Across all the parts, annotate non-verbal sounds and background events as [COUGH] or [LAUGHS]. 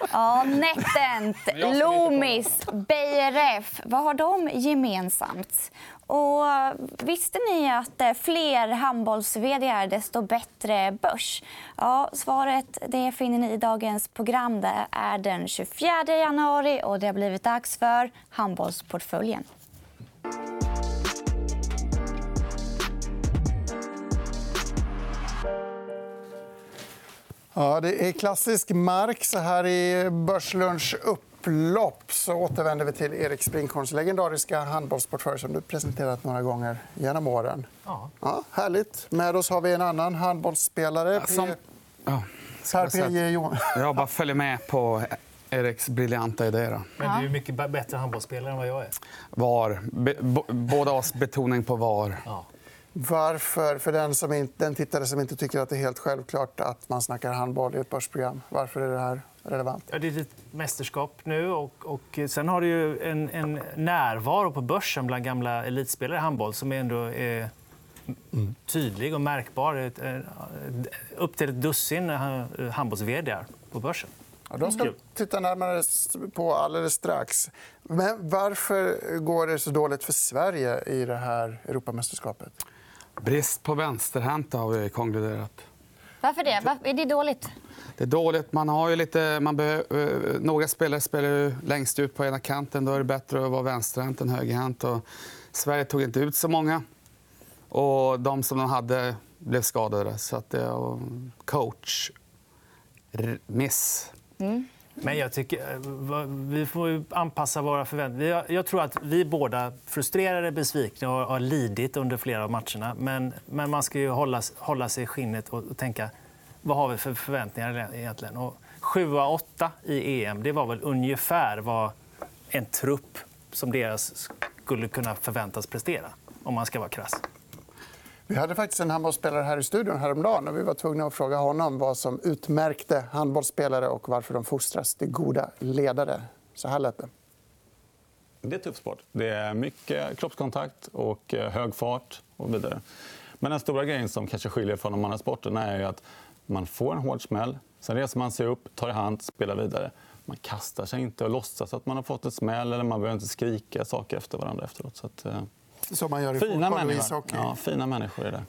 [LAUGHS] Ja, Netent, Loomis, BRF. Vad har de gemensamt? Och visste ni att eh, fler handbolls desto bättre börs? Ja, svaret det finner ni i dagens program. Det är den 24 januari och det har blivit dags för Handbollsportföljen. Ja, det är klassisk mark. Så här i Börslunch upplopp så återvänder vi till Erik Springhorns legendariska handbollsportfölj som du presenterat några gånger genom åren. Ja. Ja, härligt. Med oss har vi en annan handbollsspelare. Som... Ja. Per P.J. Johansson. Jag [LAUGHS] bara följer med på Eriks briljanta idé. Men du är mycket bättre handbollsspelare än vad jag är. VAR. Be båda oss betoning på VAR. Ja. Varför, för den, som inte, den tittare som inte tycker att det är helt självklart att man snackar handboll i ett börsprogram, varför är det här relevant? Ja, det är ett mästerskap nu. Och, och sen har du ju en, en närvaro på börsen bland gamla elitspelare i handboll som ändå är tydlig och märkbar. Upp till ett dussin handbolls på börsen. Ja, de ska titta närmare på alldeles strax. Men varför går det så dåligt för Sverige i det här Europamästerskapet? Brist på vänsterhänta har vi konkluderat. Varför det? Varför är det dåligt? Det är dåligt. Man har ju lite, man behöver, eh, några spelare spelar längst ut på ena kanten. Då är det bättre att vara vänsterhänt än högerhänt. Och Sverige tog inte ut så många. Och de som de hade blev skadade. Så att det är coach miss. Mm. Men jag tycker, eh, vi får anpassa våra förväntningar. Jag tror att vi båda frustrerade, besvikna och har lidit under flera av matcherna. Men, men man ska ju hålla, hålla sig i skinnet och tänka vad har vi för förväntningar egentligen. Och 7 8 i EM det var väl ungefär vad en trupp som deras skulle kunna förväntas prestera, om man ska vara krass. Vi hade faktiskt en handbollsspelare här i studion häromdagen. Och vi var tvungna att fråga honom vad som utmärkte handbollsspelare och varför de fostras till goda ledare. Så här lät det. Det är tuff sport. Det är mycket kroppskontakt och eh, hög fart och vidare. Men den stora grejen som kanske skiljer från de andra sporterna är att man får en hård smäll. Sen reser man sig upp, tar i hand, spelar vidare. Man kastar sig inte och låtsas att man har fått en smäll. eller Man behöver inte skrika saker efter varandra efteråt. Så att, eh, som man gör i fina fotboll och ishockey. Ja, fina människor är det.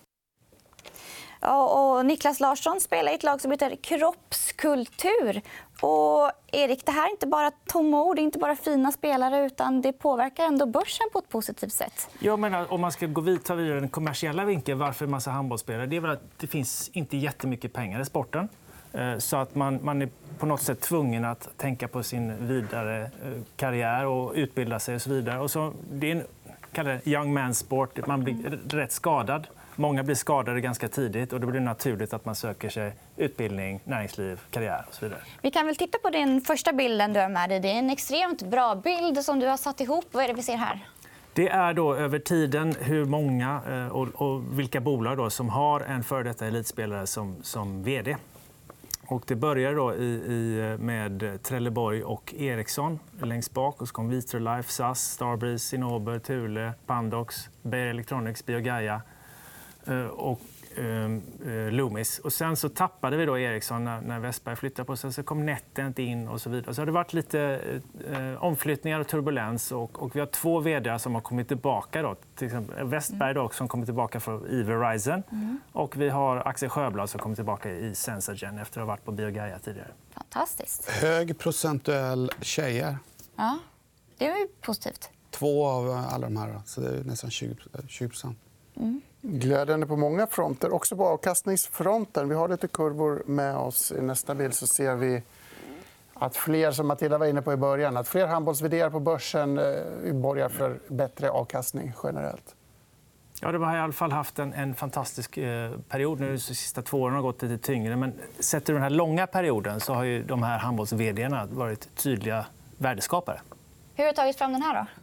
och Niklas Larsson spelar i ett lag som heter Kroppskultur. Och Erik, det här är inte bara tomma ord, inte bara fina spelare utan det påverkar ändå börsen på ett positivt sätt. Jag menar, om man ska gå vidare vidare den kommersiella vinkeln, varför en massa handbollsspelare? Det är väl att det finns inte jättemycket pengar i sporten. Eh, så att man, man är på något sätt tvungen att tänka på sin vidare eh, karriär och utbilda sig. och så vidare. Och så, det är en kallar det young man sport. Man blir rätt skadad. Många blir skadade ganska tidigt och det blir naturligt att man söker sig utbildning, näringsliv, karriär och så vidare. Vi kan väl titta på den första bilden du har med dig. Det är en extremt bra bild som du har satt ihop. Vad är det vi ser här? Det är då över tiden hur många eh, och, vilka bolag då som har en före detta elitspelare som, som vd. Och det började då i, i, med Trelleborg och Ericsson längst bak. Och så kom Vitrolife, SAS, Starbreeze, Cinnober, Thule, Pandox, Beijer Electronics, Biogaia. Eh, och eh, Loomis. Och sen så tappade vi då Ericsson när, när Westberg flyttade på sig. Så kom Netent in och så vidare. Så har det varit lite eh, omflyttningar och turbulens. Och, och vi har två vd som har kommit tillbaka. Då. Till exempel Westberg då, som kommer tillbaka från, i Verizon. Mm. Och vi har Axel Sjöblad som kommer tillbaka i Sensagen efter att ha varit på Biogaia tidigare. Fantastiskt. Hög procentuell tjejer. Ja, det är ju positivt. Två av alla de här. Så det är nästan 20 Mm. Glädjande på många fronter, också på avkastningsfronten. Vi har lite kurvor med oss. I nästa bild så ser vi att fler, som Matilda var inne på i början, att fler handbolls på börsen eh, borgar för bättre avkastning generellt. Ja, de har i alla fall haft en, en fantastisk eh, period. Nu, de sista två åren har gått lite tyngre. Men sett till den här långa perioden så har ju de här handbolls varit tydliga värdeskapare. Hur har du tagit fram den här? då?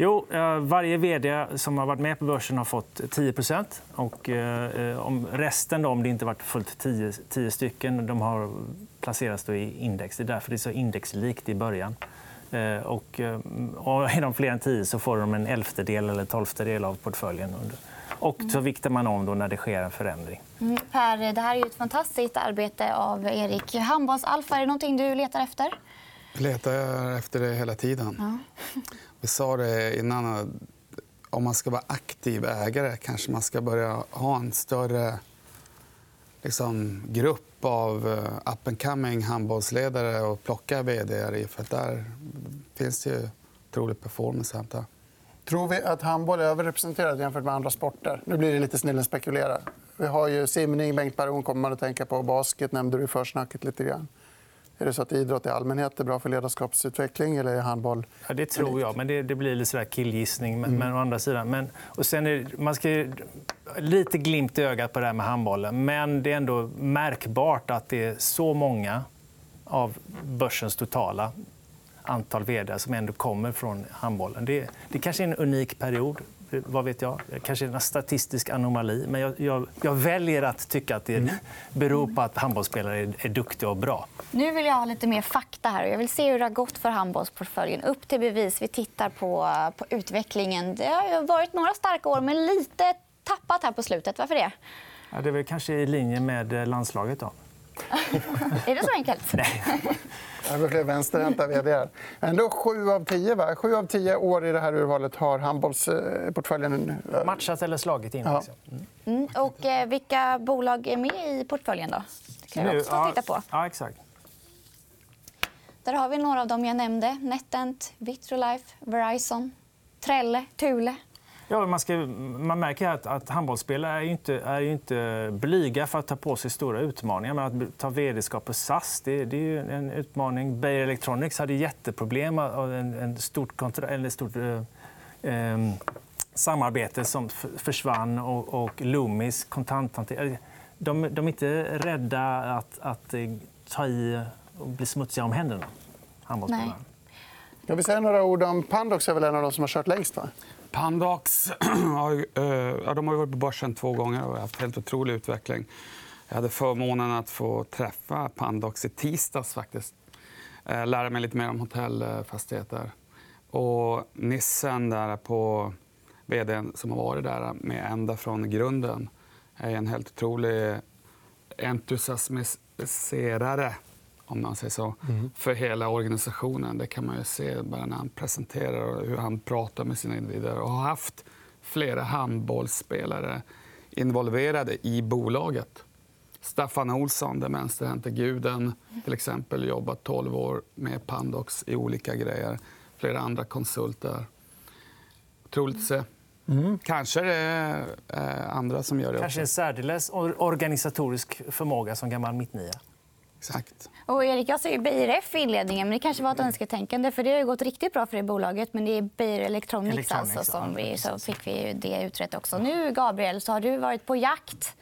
Jo, eh, varje vd som har varit med på börsen har fått 10% och eh, om Resten, om det inte varit fullt 10, 10 stycken, de har placerats i index. Det är därför det är så indexlikt i början. Eh, och, och är de fler än 10 så får de en elftedel eller tolftedel av portföljen. Och så viktar man om då när det sker en förändring. Mm, per, det här är ett fantastiskt arbete av Erik. Handbollsalfa, är det någonting du letar efter? Jag letar efter det hela tiden. Ja. Vi sa det innan. Om man ska vara aktiv ägare kanske man ska börja ha en större liksom, grupp av uh, up and coming handbollsledare och plocka vd i. För där finns det ju otrolig performance att hämta. Tror vi att handboll är överrepresenterad jämfört med andra sporter? Nu blir det lite snillen spekulera. Vi har ju simning, Bengt Baron kommer man att tänka på. Basket nämnde du i försnacket lite grann. Är det så att idrott i allmänhet är bra för ledarskapsutveckling eller är handboll... Ja, det tror jag, men det, det blir lite killgissning. Men, mm. men å andra sidan... Men, och sen är, man ska lite glimt i ögat på det här med handbollen. Men det är ändå märkbart att det är så många av börsens totala antal vd som ändå kommer från handbollen. Det, det kanske är en unik period. Vad vet jag? Kanske en statistisk anomali. Men jag, jag, jag väljer att tycka att det mm. beror på att handbollsspelare är, är duktiga och bra. Nu vill jag ha lite mer fakta. här. Jag vill se hur det har gått för handbollsportföljen. Upp till bevis. Vi tittar på, på utvecklingen. Det har varit några starka år, men lite tappat här på slutet. Varför det? Ja, det är väl kanske i linje med landslaget. Då. [LAUGHS] är det så enkelt? [LAUGHS] Nej. Det är fler vänsterhänta vd. Ändå sju av tio, va? Sju av tio år i det här urvalet har handbollsportföljen... Matchat eller slagit in. Ja. Mm. Mm. Och, eh, vilka bolag är med i portföljen? då? Det kan vi också titta på. Ja, exakt. Där har vi några av dem jag nämnde. Netent, Vitrolife, Verizon, Trelle, Thule. Ja, man, ska, man märker att, att handbollsspelare är inte, är inte blyga för att ta på sig stora utmaningar. Men att ta vd-skap på SAS det, det är en utmaning. Beijer Electronics hade jätteproblem. En, en stort, kontra, eller stort eh, eh, samarbete som försvann. Och, och Loomis, kontanthantering. De, de är inte rädda att, att eh, ta i och bli smutsiga om händerna. Nej. Jag vill säga några ord om Pandox. är väl en av de som har kört längst. Va? Pandox [CLEARS THROAT] har, eh, ja, de har varit på börsen två gånger och haft helt otrolig utveckling. Jag hade förmånen att få träffa Pandox i tisdags. faktiskt. Eh, lära mig lite mer om hotellfastigheter. Och Nissen, där på vd som har varit där med ända från grunden är en helt otrolig entusiasmiserare om man säger så, mm. för hela organisationen. Det kan man ju se bara när han presenterar och hur han pratar med sina individer och har haft flera handbollsspelare involverade i bolaget. Staffan Olsson, den vänsterhänte guden, till exempel jobbat 12 år med Pandox i olika grejer. Flera andra konsulter. Otroligt att se. Mm. Kanske det är eh, andra som gör det. Kanske också. en särdeles organisatorisk förmåga som gammal mittnia. Exakt. Och Erik, jag säger BRF i inledningen, men det kanske var ett önsketänkande. För det har gått riktigt bra för det bolaget, men det är Beijer Electronics, Electronics alltså, som vi, så fick vi det utrett också. Nu, Gabriel, så har du varit på jakt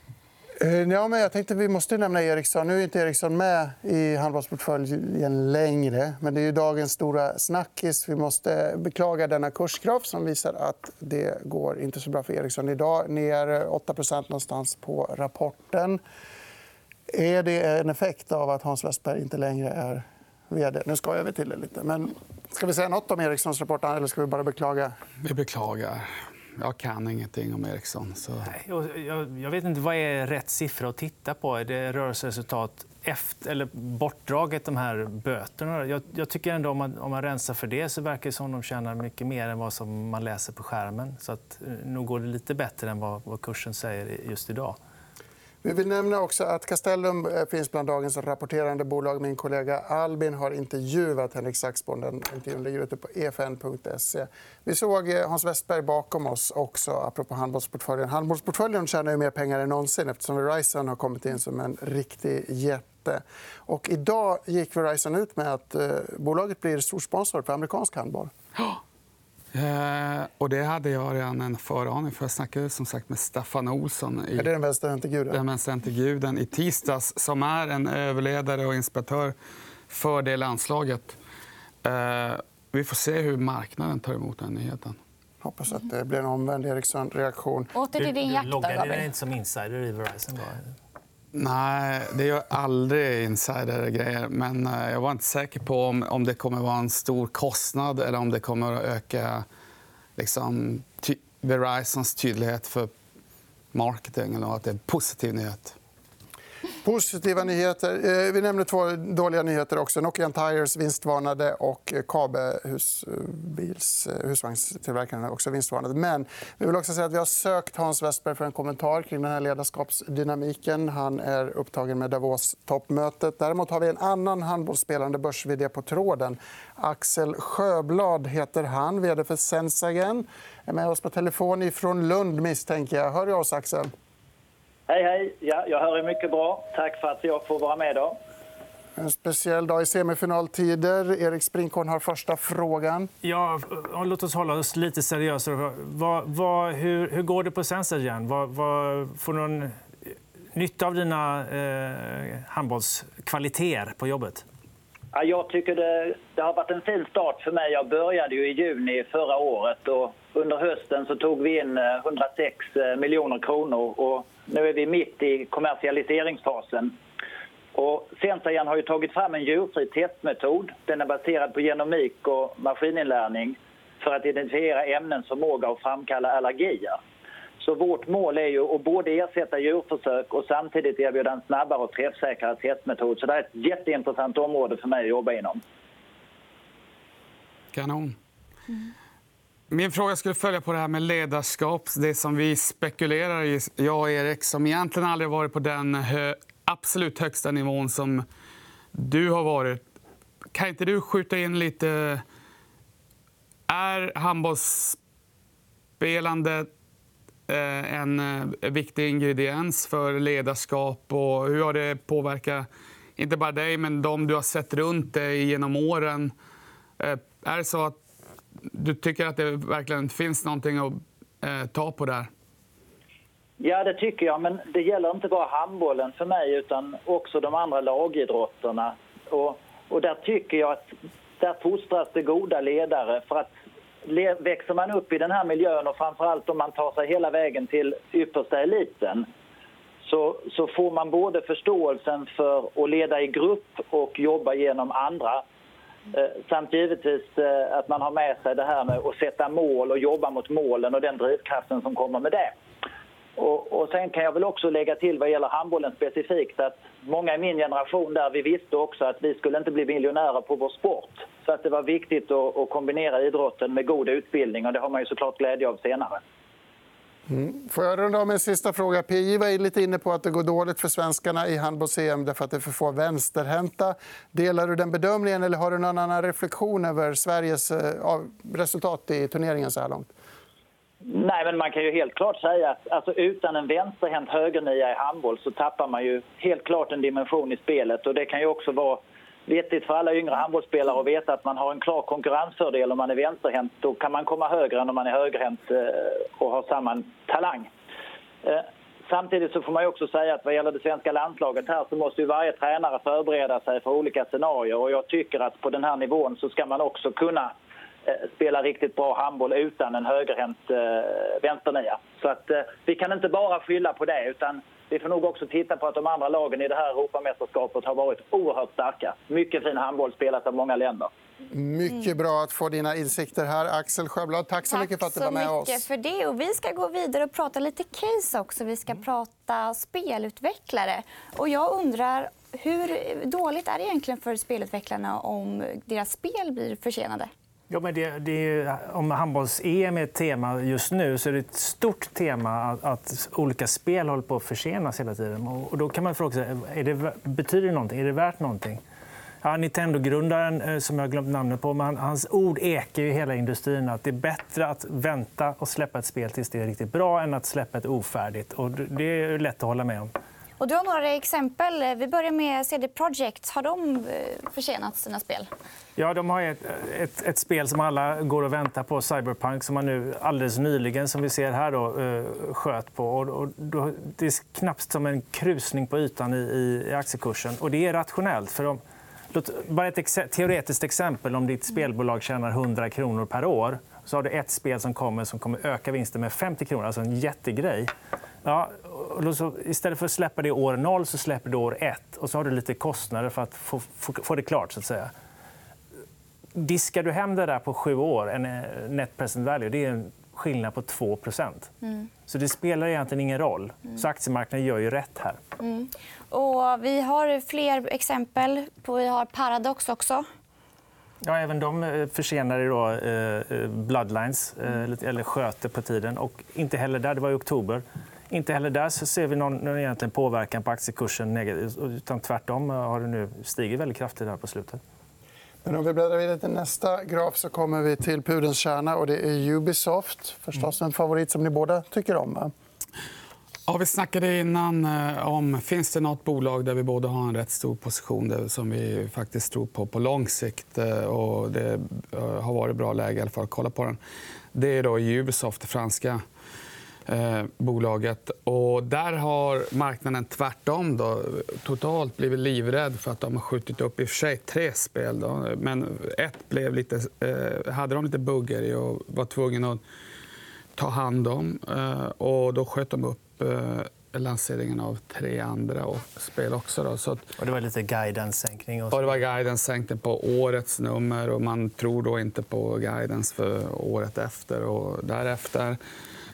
eh, Ja, men jag tänkte vi måste nämna Ericsson. Nu är inte Ericsson med i handbollsportföljen längre. Men det är ju dagens stora snackis. Vi måste beklaga denna kursgraf som visar att det går inte så bra för Ericsson idag. Ner 8% någonstans på rapporten. Är det en effekt av att Hans Westberg inte längre är vd? Nu skojar vi till det lite. Men ska vi säga nåt om Ericssons rapport eller ska vi bara beklaga? Vi beklagar. Jag kan ingenting om Ericsson. Så... Jag, jag, jag vet inte vad är rätt siffra att titta på. Är det rörelseresultat efter, eller bortdraget de här böterna? Jag, jag tycker ändå om man, om man rensar för det så verkar det som de tjänar mycket mer än vad som man läser på skärmen. Så att, eh, nog går det lite bättre än vad, vad kursen säger just idag. Vi vill nämna också att Castellum eh, finns bland dagens rapporterande bolag. Min kollega Albin har intervjuat Henrik Saxborn. Den intervjun ligger ute på efn.se. Vi såg eh, Hans Westberg bakom oss också, apropå handbollsportföljen. Handbollsportföljen tjänar ju mer pengar än någonsin eftersom Verizon har kommit in som en riktig jätte. Och idag gick Verizon ut med att eh, bolaget blir storsponsor för amerikansk handboll. Eh, och det hade jag redan en föraning för. Jag snackade som sagt med Staffan Olsson. I... Är det den vänsterhänte guden? Den vänsterhänte guden i tisdags som är en överledare och inspiratör för det landslaget. Eh, vi får se hur marknaden tar emot den nyheten. Hoppas att det blir en omvänd Eriksson-reaktion. Åter till din jakt. Du loggade inte som insider i Verizon? Då? Nej, det gör aldrig insidergrejer. Men eh, jag var inte säker på om, om det kommer att vara en stor kostnad eller om det kommer att öka liksom, ty Verizons tydlighet för marketing. Och att det är en positiv nyhet. Positiva nyheter. Eh, vi nämnde två dåliga nyheter. också. Nokian Tires vinstvarnade och eh, Kabe, husbils, eh, eh, husvagnstillverkaren, också vinstvarnade. Men vi vill också säga att vi har sökt Hans Westberg för en kommentar kring den här ledarskapsdynamiken. Han är upptagen med Davos-toppmötet. Däremot har vi en annan handbollsspelande börs på tråden. Axel Sjöblad heter han, vd för Sensagen. är med oss på telefon från Lund, misstänker jag. Hör du oss, Axel? Hej, hej. Ja, jag hör er mycket bra. Tack för att jag får vara med. Då. En speciell dag i semifinaltider. Erik Sprinkorn har första frågan. Ja, låt oss hålla oss lite seriösa. Vad, vad, hur, hur går det på Sensagen? Vad, vad, får du någon nytta av dina eh, handbollskvaliteter på jobbet? Ja, jag tycker det, det, har varit en fin start för mig. Jag började ju i juni förra året. Och under hösten så tog vi in 106 eh, eh, miljoner kronor. Och nu är vi mitt i kommersialiseringsfasen. Och Sensagen har ju tagit fram en djurfri testmetod. Den är baserad på genomik och maskininlärning för att identifiera ämnens förmåga att framkalla allergier. Så vårt mål är ju att både ersätta djurförsök och samtidigt erbjuda en snabbare och träffsäkrare testmetod. Så det är ett jätteintressant område för mig att jobba inom. Kanon. Mm. Min fråga skulle följa på det här med ledarskap. Det som vi spekulerar i, jag och Erik, som egentligen aldrig varit på den hö absolut högsta nivån som du har varit. Kan inte du skjuta in lite... Är handbollsspelande eh, en eh, viktig ingrediens för ledarskap? och Hur har det påverkat inte bara dig, men de du har sett runt dig genom åren? Eh, är det så att du tycker att det verkligen finns någonting att eh, ta på där? Ja, det tycker jag. Men det gäller inte bara handbollen för mig utan också de andra lagidrotterna. Och, och där tycker jag att där fostras det goda ledare. För att växer man upp i den här miljön och framförallt om man tar sig hela vägen till yppersta eliten så, så får man både förståelsen för att leda i grupp och jobba genom andra Eh, samt givetvis eh, att man har med sig det här med att sätta mål och jobba mot målen och den drivkraften som kommer med det. Och, och sen kan jag väl också lägga till vad gäller handbollen specifikt att många i min generation där vi visste också att vi skulle inte bli miljonärer på vår sport. Så att det var viktigt att, att kombinera idrotten med god utbildning och det har man ju såklart glädje av senare. Mm. Får jag runda av med en sista fråga? PJ var lite inne på att det går dåligt för svenskarna i handbolls-EM därför att det är för få vänsterhänta. Delar du den bedömningen eller har du någon annan reflektion över Sveriges eh, resultat i turneringen så här långt? Nej, men man kan ju helt klart säga att alltså, utan en vänsterhänt högernia i handboll så tappar man ju helt klart en dimension i spelet. Och det kan ju också vara vettigt för alla yngre handbollsspelare att veta att man har en klar konkurrensfördel om man är vänsterhänt. Då kan man komma högre än om man är högerhänt eh, och har samma talang. Eh, samtidigt så får man också säga att vad gäller det svenska landslaget här så måste ju varje tränare förbereda sig för olika scenarier och jag tycker att på den här nivån så ska man också kunna eh, spela riktigt bra handboll utan en högerhänt vänsternia. Så att vi kan inte bara skylla på det utan vi får nog också titta på att de andra lagen i det här Europamästerskapet har varit oerhört starka. Mycket fin handboll spelat av många länder. Mycket bra att få dina insikter här. Axel Sjöblad, tack så tack mycket för att du var med oss. Tack så mycket för det. Och vi ska gå vidare och prata lite case också. Vi ska prata spelutvecklare. Och jag undrar, hur dåligt är det egentligen för spelutvecklarna om deras spel blir försenade? Ja, men det, det om handbolls-EM är ett tema just nu så är det ett stort tema att, att olika spel håller på att försenas hela tiden. Och då kan man fråga sig, är det, betyder det någonting? Är det värt någonting? Ja, Nintendo-grundaren, eh, som jag har glömt namnet på, men hans ord ekar i hela industrin att det är bättre att vänta och släppa ett spel tills det är riktigt bra än att släppa ett ofärdigt. Och det är lätt att hålla med om. Och du har några exempel. Vi börjar med CD Projekt. Har de eh, försenat sina spel? Ja, de har ett, ett, ett, spel som alla går och väntar på, Cyberpunk, som man nu alldeles nyligen, som vi ser här, då, eh, sköt på. Och, och då, det är knappt som en krusning på ytan i, i, i aktiekursen. Och det är rationellt. För de, låt, bara ett ex, teoretiskt exempel. Om ditt spelbolag tjänar 100 kronor per år så har du ett spel som kommer som kommer öka vinsten med 50 kronor. Alltså en jättegrej. Ja, istället för att släppa det år noll så släpper du år ett. Och så har du lite kostnader för att få, få, få det klart. så att säga. Diskar du hem det där på sju år, en eh, net present value, det är en skillnad på 2% Så det spelar egentligen ingen roll. Så aktiemarknaden gör ju rätt här. Och vi har fler exempel. På, vi har Paradox också. Ja, även de eh, försenade då, eh, eh, Bloodlines, eh, lite- eller sköter på tiden. Och inte heller där, det var i oktober. Inte heller där så ser vi någon, någon egentligen påverkan på aktiekursen. negativt, Utan tvärtom har det nu stigit väldigt kraftigt här på slutet. Men om vi bläddrar vidare till nästa graf så kommer vi till pudelns kärna. Och det är Ubisoft. Förstås en favorit som ni båda tycker om. Va? Ja, vi snackade innan eh, om finns det nåt bolag där vi båda har en rätt stor position där, som vi faktiskt tror på på lång sikt. eh, Och det eh, har varit bra läge i alla fall att kolla på den. Det är då Ubisoft, det franska eh, bolaget. Och där har marknaden tvärtom då, totalt blivit livrädd för att de har skjutit upp i och för sig tre spel. Då. Men ett blev lite, eh, hade de lite buggar i och var tvungen att ta hand om. Eh, Och då sköt de upp eh, lanseringen av tre andra och spel också. Då. Så att, Och det var lite guidance-sänkning. Och och det var guidance sänkte på årets nummer och man tror då inte på guidance för året efter och därefter.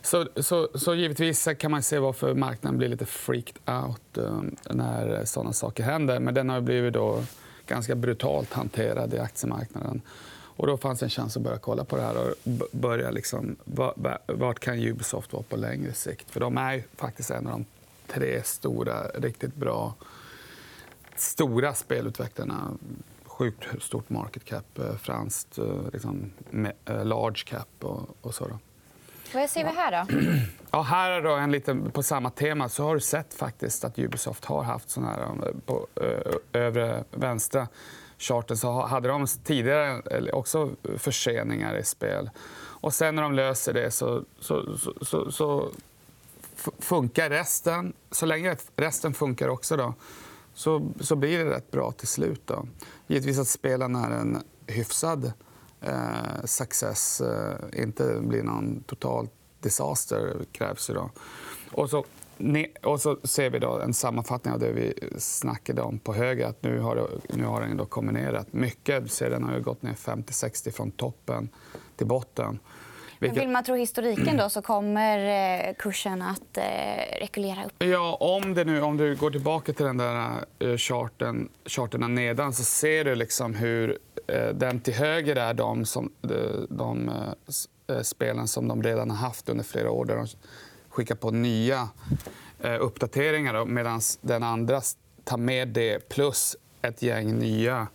Så, så, så givetvis kan man se varför marknaden blir lite freaked out eh, när såna saker händer. Men den har blivit då ganska brutalt hanterad i aktiemarknaden. Och då fanns en chans att börja kolla på det här och börja liksom, vart kan Ubisoft vara på längre sikt? För de är faktiskt en av de tre stora, riktigt bra stora spelutvecklarna. Sjukt stort market cap, eh, franskt, eh, liksom, large cap och, och så. Då. Vad ser vi här då? Ja, här är då en liten, på samma tema så har du sett faktiskt att Ubisoft har haft såna här eh, på eh, övre vänstra charten så hade de tidigare också förseningar i spel. Och sen när de löser det så, så, så, så, så funkar resten. Så länge resten funkar också då, så, så blir det rätt bra till slut. Då. Givetvis att spelen är en hyfsad eh, success, eh, inte blir någon total disaster krävs ju då. Och så, och så ser vi då en sammanfattning av det vi snackade om på höger. Att nu har, det, nu har den då kommit ner rätt mycket. Ser den har gått ner 50-60 från toppen till botten. Vilket- vill man tro historiken då så kommer eh, kursen att eh, rekulera upp. Ja, om, det nu, om du går tillbaka till den där eh, charten, charterna nedan så ser du liksom hur den till höger är de, som, de, de eh, eh, spelen som de redan har haft under flera år där de skickar på nya eh, uppdateringar medan den andra tar med det plus ett gäng nya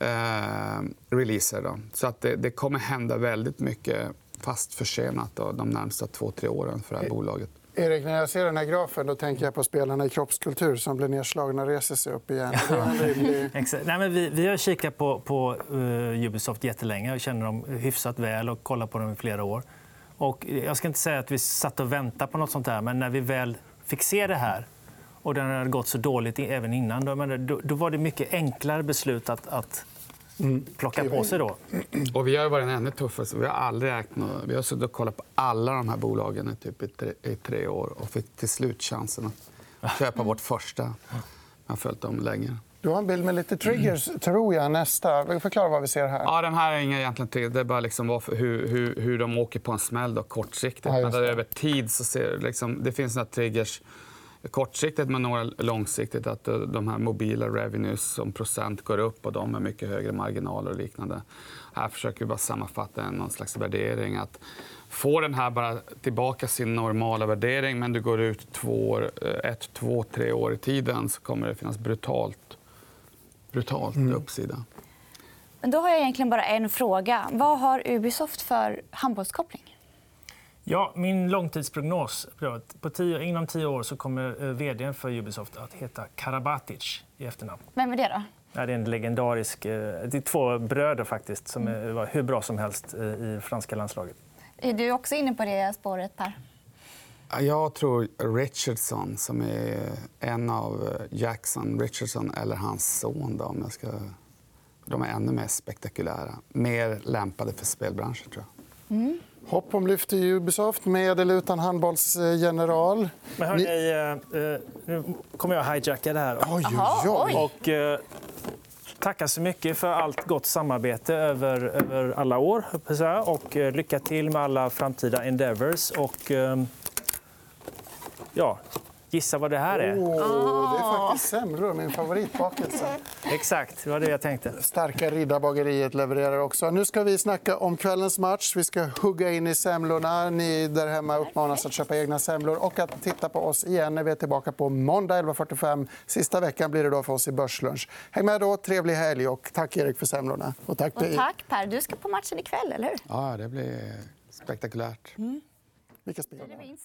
eh, releaser. Då. Så att det, det kommer hända väldigt mycket fast försenat då, de närmsta två, tre åren för det här bolaget. Erik, när jag ser den här grafen då tänker jag på spelarna i kroppskultur som blir nedslagna och reser sig upp igen. Rimlig... [LAUGHS] Nej, men vi, vi har kikat på, på uh, Ubisoft jättelänge och känner dem hyfsat väl och kollat på dem i flera år. Och jag ska inte säga att vi satt och väntade på något sånt här, men när vi väl fick se det här och den hade gått så dåligt även innan, då, då, då var det mycket enklare beslut att, att plocka på sig. Då. Och vi har varit ännu tuffare. Så vi har aldrig ägt något. Vi har suttit och kollat på alla de här bolagen i, typ i, tre, i tre år och fick till slut chansen att köpa vårt första. Jag har följt dem länge. Du har en bild med lite triggers, tror jag. Nästa. Förklara vad vi ser här. Ja, den här är inga egentligen trigger. Det är bara liksom hur, hur, hur de åker på en smäll då, kortsiktigt. Ja, Men det. över tid så ser du liksom, det finns några triggers kortsiktigt men några långsiktigt. Att eh, de här mobila revenues som procent går upp och de har mycket högre marginaler och liknande. Här försöker vi bara sammanfatta en någon slags värdering. Att få den här bara tillbaka sin normala värdering men du går ut två år, eh, ett, två, tre år i tiden så kommer det finnas brutalt, brutalt uppsida. Men då har jag egentligen bara en fråga. Vad har Ubisoft för handbollskoppling? Ja, min långtidsprognos på tio, inom tio år så kommer eh, vd för Ubisoft att heta Karabatic i efternamn. Vem är det då? Ja, det är en legendarisk... eh, Det är två bröder faktiskt som är, var hur bra som helst eh, i franska landslaget. Är du också inne på det spåret, Per? Jag tror Richardson, som är en av Jackson Richardson eller hans son. Då, om jag ska... De är ännu mer spektakulära. Mer lämpade för spelbranschen, tror jag. Hopp om lyft i Ubisoft med eller utan handbollsgeneral. Men hörni, eh, eh, nu kommer jag hijacka det här. Oj, oj, oj. Och, eh, tacka så mycket för allt gott samarbete över, över alla år. Och eh, lycka till med alla framtida endeavors. Och, ehm, ja, gissa vad det här är. Oh, det är faktiskt semlor, min favoritbakelse. [LAUGHS] Exakt, det var det jag tänkte. Starka Riddarbageriet levererar också. Nu ska vi snacka om kvällens match. Vi ska hugga in i semlorna. Ni där hemma uppmanas att köpa egna semlor och att titta på oss igen när vi är tillbaka på måndag 11.45. Sista veckan blir det då för oss i Börslunch. Häng med då. Trevlig helg. Och tack, Erik, för semlorna. Och tack, och tack Per. Du ska på matchen ikväll, eller hur? Ja, det blir spektakulärt. Mm. Vilka spelare?